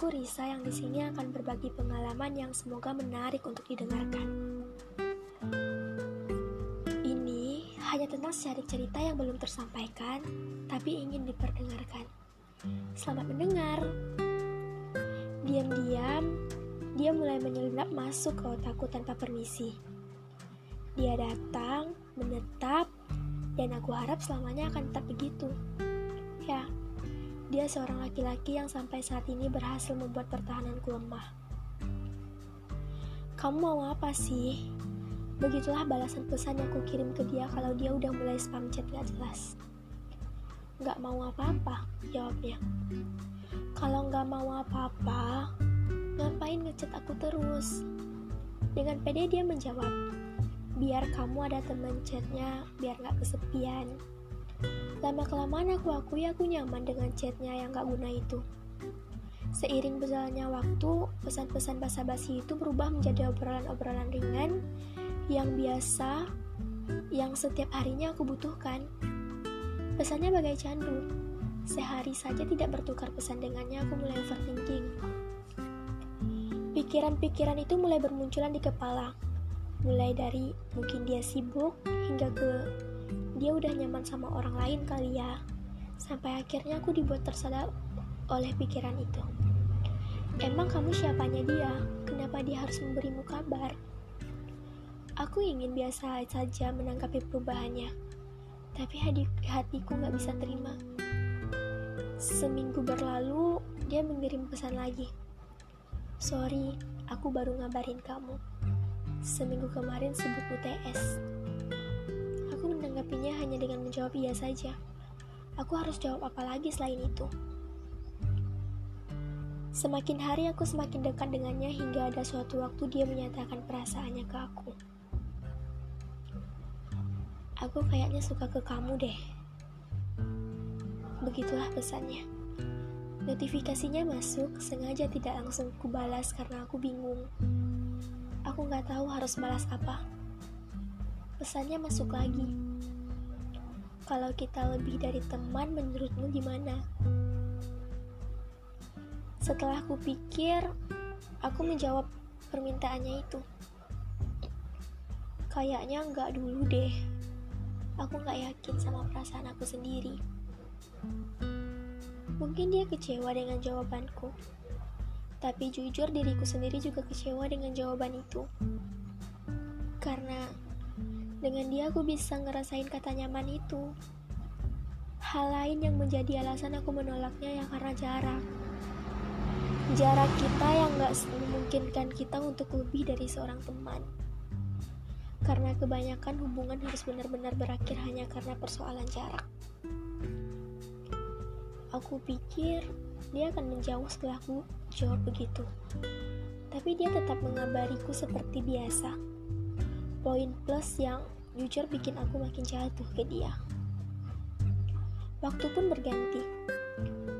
Aku Risa yang di sini akan berbagi pengalaman yang semoga menarik untuk didengarkan. Ini hanya tentang secarik cerita yang belum tersampaikan, tapi ingin diperdengarkan. Selamat mendengar. Diam-diam, dia mulai menyelinap masuk ke otakku tanpa permisi. Dia datang, menetap, dan aku harap selamanya akan tetap begitu. Ya, dia seorang laki-laki yang sampai saat ini berhasil membuat pertahananku lemah. Kamu mau apa sih? Begitulah balasan pesan yang kukirim ke dia kalau dia udah mulai spam chat gak jelas. Gak mau apa-apa, jawabnya. Kalau gak mau apa-apa, ngapain ngechat aku terus? Dengan pede dia menjawab, biar kamu ada teman chatnya, biar gak kesepian. Lama-kelamaan aku akui aku nyaman dengan chatnya yang gak guna itu. Seiring berjalannya waktu, pesan-pesan basa-basi itu berubah menjadi obrolan-obrolan ringan yang biasa, yang setiap harinya aku butuhkan. Pesannya bagai candu. Sehari saja tidak bertukar pesan dengannya, aku mulai overthinking. Pikiran-pikiran itu mulai bermunculan di kepala. Mulai dari mungkin dia sibuk hingga ke dia udah nyaman sama orang lain kali ya. Sampai akhirnya aku dibuat tersadar oleh pikiran itu. Emang kamu siapanya dia? Kenapa dia harus memberimu kabar? Aku ingin biasa saja menanggapi perubahannya, tapi hati hatiku gak bisa terima. Seminggu berlalu, dia mengirim pesan lagi. Sorry, aku baru ngabarin kamu. Seminggu kemarin sibuk UTS menanggapinya hanya dengan menjawab iya saja. Aku harus jawab apa lagi selain itu? Semakin hari aku semakin dekat dengannya hingga ada suatu waktu dia menyatakan perasaannya ke aku. Aku kayaknya suka ke kamu deh. Begitulah pesannya. Notifikasinya masuk, sengaja tidak langsung kubalas karena aku bingung. Aku nggak tahu harus balas apa. Pesannya masuk lagi. Kalau kita lebih dari teman, menurutmu gimana? Setelah aku pikir, aku menjawab permintaannya itu. Kayaknya nggak dulu deh. Aku nggak yakin sama perasaan aku sendiri. Mungkin dia kecewa dengan jawabanku. Tapi jujur diriku sendiri juga kecewa dengan jawaban itu. Karena dengan dia aku bisa ngerasain kata nyaman itu. Hal lain yang menjadi alasan aku menolaknya ya karena jarak. Jarak kita yang gak memungkinkan kita untuk lebih dari seorang teman. Karena kebanyakan hubungan harus benar-benar berakhir hanya karena persoalan jarak. Aku pikir dia akan menjauh setelah aku jawab begitu. Tapi dia tetap mengabariku seperti biasa poin plus yang jujur bikin aku makin jatuh ke dia. Waktu pun berganti.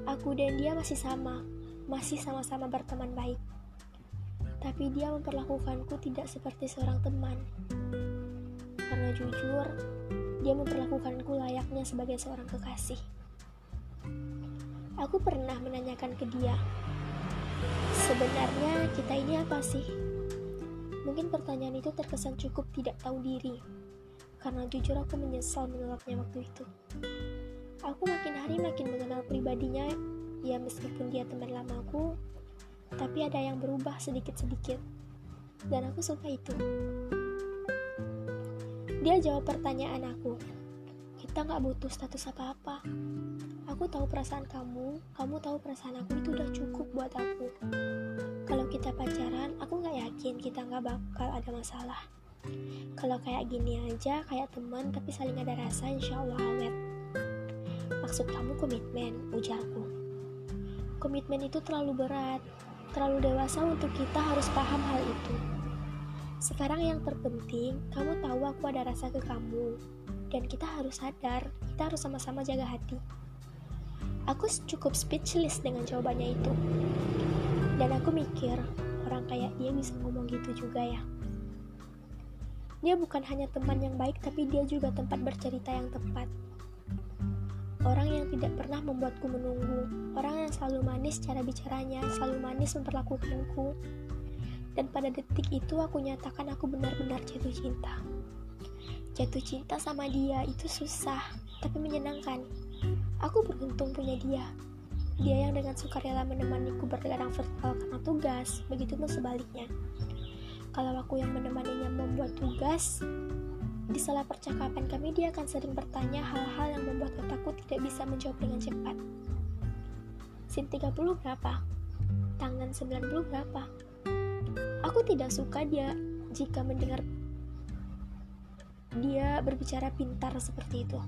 Aku dan dia masih sama, masih sama-sama berteman baik. Tapi dia memperlakukanku tidak seperti seorang teman. Karena jujur, dia memperlakukanku layaknya sebagai seorang kekasih. Aku pernah menanyakan ke dia, sebenarnya kita ini apa sih? Mungkin pertanyaan itu terkesan cukup tidak tahu diri, karena jujur aku menyesal menolaknya waktu itu. Aku makin hari makin mengenal pribadinya, ya meskipun dia teman lamaku, tapi ada yang berubah sedikit-sedikit, dan aku suka itu. Dia jawab pertanyaan aku, kita nggak butuh status apa-apa. Aku tahu perasaan kamu, kamu tahu perasaan aku itu udah cukup buat aku kalau kita pacaran aku yakin kita nggak bakal ada masalah. Kalau kayak gini aja kayak teman tapi saling ada rasa insya Allah awet maksud kamu komitmen ujarku. Komitmen itu terlalu berat terlalu dewasa untuk kita harus paham hal itu. Sekarang yang terpenting kamu tahu aku ada rasa ke kamu dan kita harus sadar kita harus sama-sama jaga hati. Aku cukup speechless dengan jawabannya itu. Dan aku mikir, orang kayak dia bisa ngomong gitu juga ya. Dia bukan hanya teman yang baik, tapi dia juga tempat bercerita yang tepat. orang yang tidak pernah membuatku menunggu, orang yang selalu manis cara bicaranya, selalu manis memperlakukanku. Dan pada detik itu aku nyatakan aku benar-benar jatuh cinta. Jatuh cinta sama dia itu susah, tapi menyenangkan. Aku beruntung punya dia. Dia yang dengan sukarela menemaniku berladang virtual karena tugas, begitu pun sebaliknya. Kalau aku yang menemaninya membuat tugas, di salah percakapan kami dia akan sering bertanya hal-hal yang membuat otakku tidak bisa menjawab dengan cepat. Sin 30 berapa? Tangan 90 berapa? Aku tidak suka dia jika mendengar dia berbicara pintar seperti itu.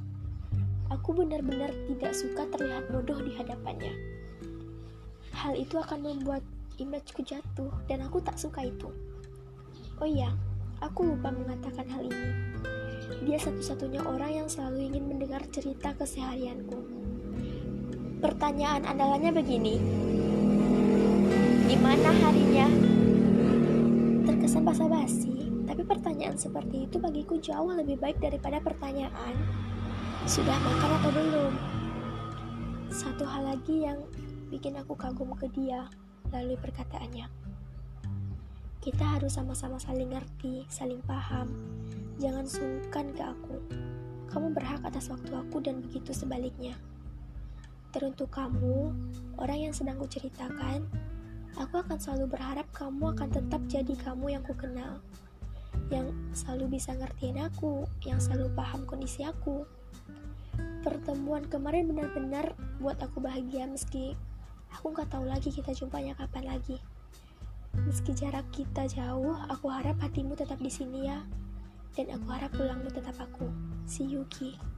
Aku benar-benar tidak suka terlihat bodoh di hadapannya. Hal itu akan membuat imageku jatuh dan aku tak suka itu. Oh iya, aku lupa mengatakan hal ini. Dia satu-satunya orang yang selalu ingin mendengar cerita keseharianku. Pertanyaan andalannya begini. Di mana harinya? Terkesan basa-basi, tapi pertanyaan seperti itu bagiku jauh lebih baik daripada pertanyaan sudah makan atau belum. Satu hal lagi yang bikin aku kagum ke dia melalui perkataannya. Kita harus sama-sama saling ngerti, saling paham. Jangan sungkan ke aku. Kamu berhak atas waktu aku dan begitu sebaliknya. Teruntuk kamu, orang yang sedang kuceritakan, aku akan selalu berharap kamu akan tetap jadi kamu yang ku kenal. Yang selalu bisa ngertiin aku, yang selalu paham kondisi aku. Pertemuan kemarin benar-benar buat aku bahagia meski aku nggak tahu lagi kita jumpanya kapan lagi. Meski jarak kita jauh, aku harap hatimu tetap di sini ya. Dan aku harap pulangmu tetap aku. Si Yuki.